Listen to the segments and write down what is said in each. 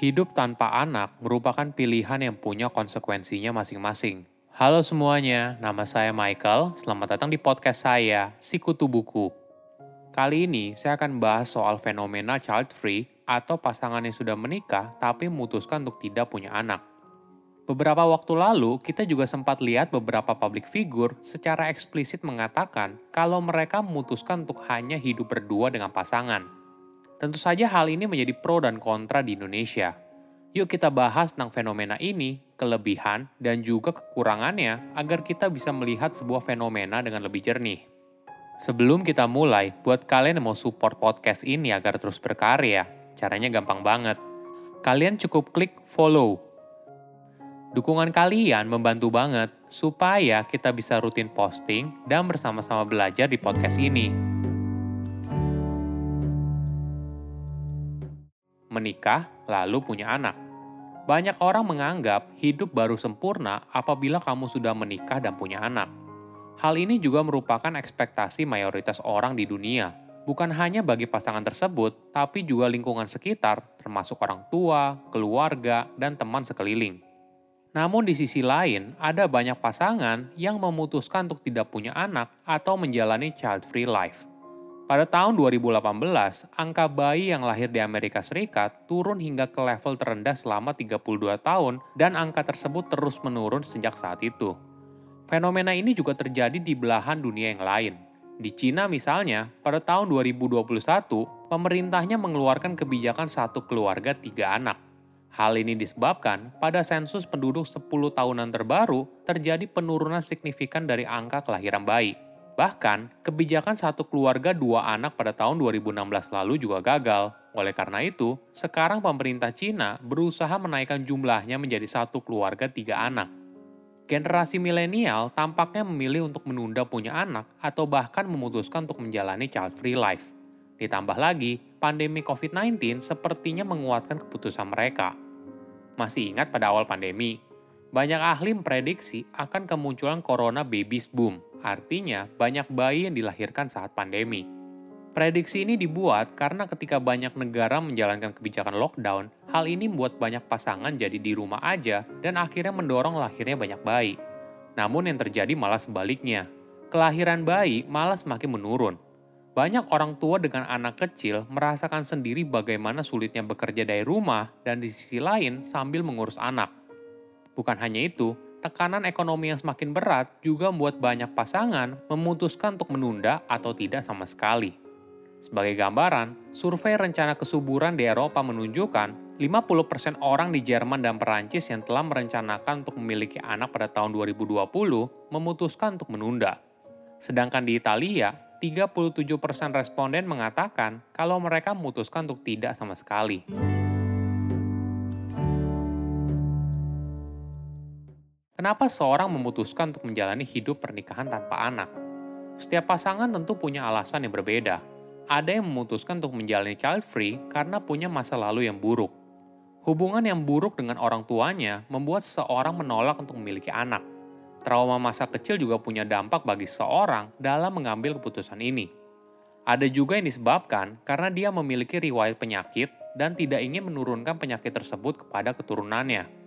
Hidup tanpa anak merupakan pilihan yang punya konsekuensinya masing-masing. Halo semuanya, nama saya Michael. Selamat datang di podcast saya, Sikutu Buku. Kali ini saya akan bahas soal fenomena child free atau pasangan yang sudah menikah tapi memutuskan untuk tidak punya anak. Beberapa waktu lalu, kita juga sempat lihat beberapa public figure secara eksplisit mengatakan kalau mereka memutuskan untuk hanya hidup berdua dengan pasangan. Tentu saja hal ini menjadi pro dan kontra di Indonesia. Yuk kita bahas tentang fenomena ini, kelebihan, dan juga kekurangannya agar kita bisa melihat sebuah fenomena dengan lebih jernih. Sebelum kita mulai, buat kalian yang mau support podcast ini agar terus berkarya, caranya gampang banget. Kalian cukup klik follow. Dukungan kalian membantu banget supaya kita bisa rutin posting dan bersama-sama belajar di podcast ini. Menikah, lalu punya anak. Banyak orang menganggap hidup baru sempurna apabila kamu sudah menikah dan punya anak. Hal ini juga merupakan ekspektasi mayoritas orang di dunia, bukan hanya bagi pasangan tersebut, tapi juga lingkungan sekitar, termasuk orang tua, keluarga, dan teman sekeliling. Namun di sisi lain, ada banyak pasangan yang memutuskan untuk tidak punya anak atau menjalani child-free life. Pada tahun 2018, angka bayi yang lahir di Amerika Serikat turun hingga ke level terendah selama 32 tahun dan angka tersebut terus menurun sejak saat itu. Fenomena ini juga terjadi di belahan dunia yang lain. Di Cina misalnya, pada tahun 2021, pemerintahnya mengeluarkan kebijakan satu keluarga tiga anak. Hal ini disebabkan pada sensus penduduk 10 tahunan terbaru terjadi penurunan signifikan dari angka kelahiran bayi. Bahkan, kebijakan satu keluarga dua anak pada tahun 2016 lalu juga gagal. Oleh karena itu, sekarang pemerintah Cina berusaha menaikkan jumlahnya menjadi satu keluarga tiga anak. Generasi milenial tampaknya memilih untuk menunda punya anak atau bahkan memutuskan untuk menjalani child-free life. Ditambah lagi, pandemi COVID-19 sepertinya menguatkan keputusan mereka. Masih ingat pada awal pandemi, banyak ahli memprediksi akan kemunculan corona babies boom – Artinya, banyak bayi yang dilahirkan saat pandemi. Prediksi ini dibuat karena ketika banyak negara menjalankan kebijakan lockdown, hal ini membuat banyak pasangan jadi di rumah aja dan akhirnya mendorong lahirnya banyak bayi. Namun yang terjadi malah sebaliknya. Kelahiran bayi malah semakin menurun. Banyak orang tua dengan anak kecil merasakan sendiri bagaimana sulitnya bekerja dari rumah dan di sisi lain sambil mengurus anak. Bukan hanya itu, tekanan ekonomi yang semakin berat juga membuat banyak pasangan memutuskan untuk menunda atau tidak sama sekali. Sebagai gambaran, survei rencana kesuburan di Eropa menunjukkan 50% orang di Jerman dan Perancis yang telah merencanakan untuk memiliki anak pada tahun 2020 memutuskan untuk menunda. Sedangkan di Italia, 37% responden mengatakan kalau mereka memutuskan untuk tidak sama sekali. Kenapa seorang memutuskan untuk menjalani hidup pernikahan tanpa anak? Setiap pasangan tentu punya alasan yang berbeda. Ada yang memutuskan untuk menjalani child free karena punya masa lalu yang buruk. Hubungan yang buruk dengan orang tuanya membuat seseorang menolak untuk memiliki anak. Trauma masa kecil juga punya dampak bagi seseorang dalam mengambil keputusan ini. Ada juga yang disebabkan karena dia memiliki riwayat penyakit dan tidak ingin menurunkan penyakit tersebut kepada keturunannya.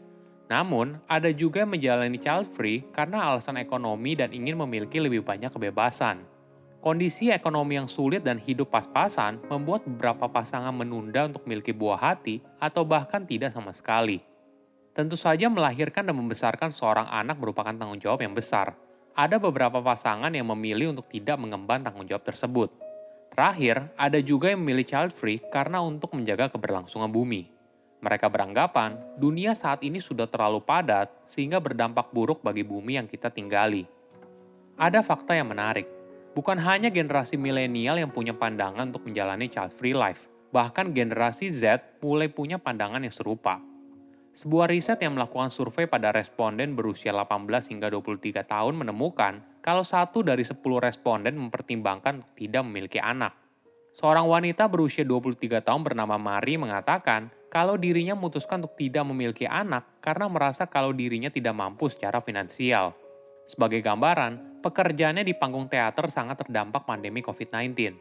Namun, ada juga yang menjalani child free karena alasan ekonomi dan ingin memiliki lebih banyak kebebasan. Kondisi ekonomi yang sulit dan hidup pas-pasan membuat beberapa pasangan menunda untuk memiliki buah hati atau bahkan tidak sama sekali. Tentu saja melahirkan dan membesarkan seorang anak merupakan tanggung jawab yang besar. ada beberapa pasangan yang memilih untuk tidak mengemban tanggung jawab tersebut. Terakhir, ada juga yang memilih child free karena untuk menjaga keberlangsungan bumi. Mereka beranggapan dunia saat ini sudah terlalu padat sehingga berdampak buruk bagi bumi yang kita tinggali. Ada fakta yang menarik. Bukan hanya generasi milenial yang punya pandangan untuk menjalani child free life, bahkan generasi Z mulai punya pandangan yang serupa. Sebuah riset yang melakukan survei pada responden berusia 18 hingga 23 tahun menemukan kalau satu dari 10 responden mempertimbangkan tidak memiliki anak. Seorang wanita berusia 23 tahun bernama Mari mengatakan kalau dirinya memutuskan untuk tidak memiliki anak karena merasa kalau dirinya tidak mampu secara finansial. Sebagai gambaran, pekerjaannya di panggung teater sangat terdampak pandemi COVID-19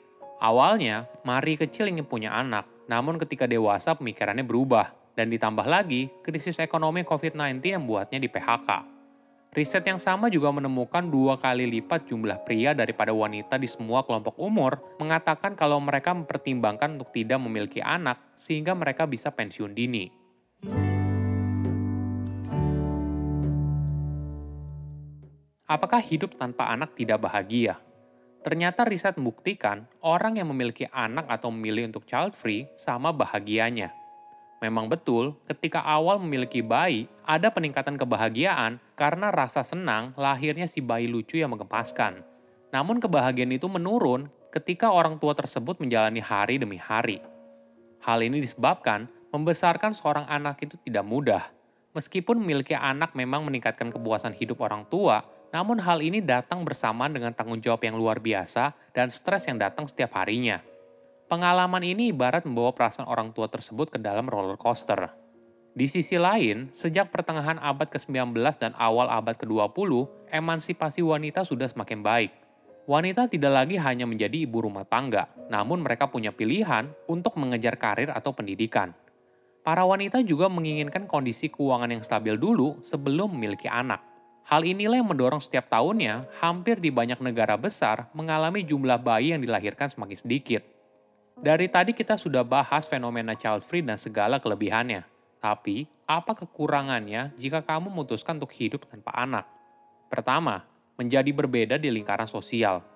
Awalnya, Mari kecil ingin punya anak, namun ketika dewasa pemikirannya berubah, dan ditambah lagi krisis ekonomi COVID-19 yang membuatnya di PHK. Riset yang sama juga menemukan dua kali lipat jumlah pria daripada wanita di semua kelompok umur mengatakan kalau mereka mempertimbangkan untuk tidak memiliki anak sehingga mereka bisa pensiun dini. Apakah hidup tanpa anak tidak bahagia? Ternyata riset membuktikan orang yang memiliki anak atau memilih untuk child free sama bahagianya. Memang betul, ketika awal memiliki bayi, ada peningkatan kebahagiaan karena rasa senang lahirnya si bayi lucu yang mengepaskan. Namun kebahagiaan itu menurun ketika orang tua tersebut menjalani hari demi hari. Hal ini disebabkan membesarkan seorang anak itu tidak mudah. Meskipun memiliki anak memang meningkatkan kepuasan hidup orang tua, namun hal ini datang bersamaan dengan tanggung jawab yang luar biasa dan stres yang datang setiap harinya. Pengalaman ini ibarat membawa perasaan orang tua tersebut ke dalam roller coaster. Di sisi lain, sejak pertengahan abad ke-19 dan awal abad ke-20, emansipasi wanita sudah semakin baik. Wanita tidak lagi hanya menjadi ibu rumah tangga, namun mereka punya pilihan untuk mengejar karir atau pendidikan. Para wanita juga menginginkan kondisi keuangan yang stabil dulu sebelum memiliki anak. Hal inilah yang mendorong setiap tahunnya hampir di banyak negara besar mengalami jumlah bayi yang dilahirkan semakin sedikit. Dari tadi kita sudah bahas fenomena child free dan segala kelebihannya. Tapi, apa kekurangannya jika kamu memutuskan untuk hidup tanpa anak? Pertama, menjadi berbeda di lingkaran sosial.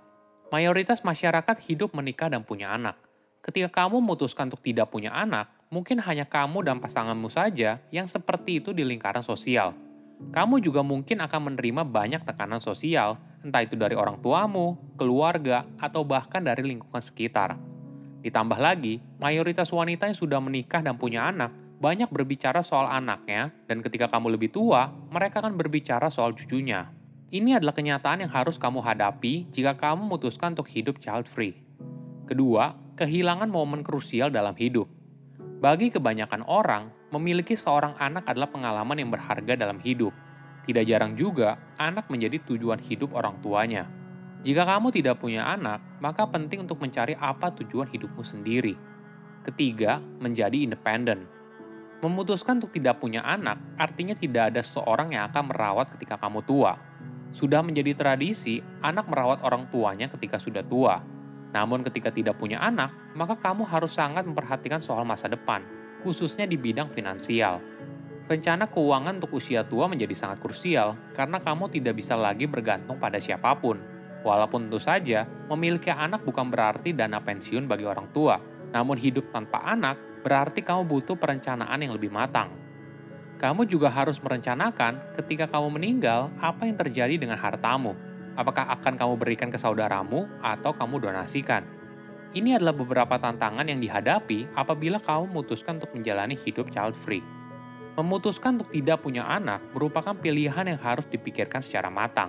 Mayoritas masyarakat hidup menikah dan punya anak. Ketika kamu memutuskan untuk tidak punya anak, mungkin hanya kamu dan pasanganmu saja yang seperti itu di lingkaran sosial kamu juga mungkin akan menerima banyak tekanan sosial, entah itu dari orang tuamu, keluarga, atau bahkan dari lingkungan sekitar. Ditambah lagi, mayoritas wanita yang sudah menikah dan punya anak banyak berbicara soal anaknya, dan ketika kamu lebih tua, mereka akan berbicara soal cucunya. Ini adalah kenyataan yang harus kamu hadapi jika kamu memutuskan untuk hidup child free. Kedua, kehilangan momen krusial dalam hidup. Bagi kebanyakan orang, memiliki seorang anak adalah pengalaman yang berharga dalam hidup. Tidak jarang juga, anak menjadi tujuan hidup orang tuanya. Jika kamu tidak punya anak, maka penting untuk mencari apa tujuan hidupmu sendiri. Ketiga, menjadi independen. Memutuskan untuk tidak punya anak artinya tidak ada seorang yang akan merawat ketika kamu tua. Sudah menjadi tradisi, anak merawat orang tuanya ketika sudah tua namun ketika tidak punya anak, maka kamu harus sangat memperhatikan soal masa depan, khususnya di bidang finansial. Rencana keuangan untuk usia tua menjadi sangat krusial karena kamu tidak bisa lagi bergantung pada siapa pun. Walaupun tentu saja, memiliki anak bukan berarti dana pensiun bagi orang tua, namun hidup tanpa anak berarti kamu butuh perencanaan yang lebih matang. Kamu juga harus merencanakan ketika kamu meninggal apa yang terjadi dengan hartamu, Apakah akan kamu berikan ke saudaramu atau kamu donasikan? Ini adalah beberapa tantangan yang dihadapi apabila kamu memutuskan untuk menjalani hidup child free. Memutuskan untuk tidak punya anak merupakan pilihan yang harus dipikirkan secara matang.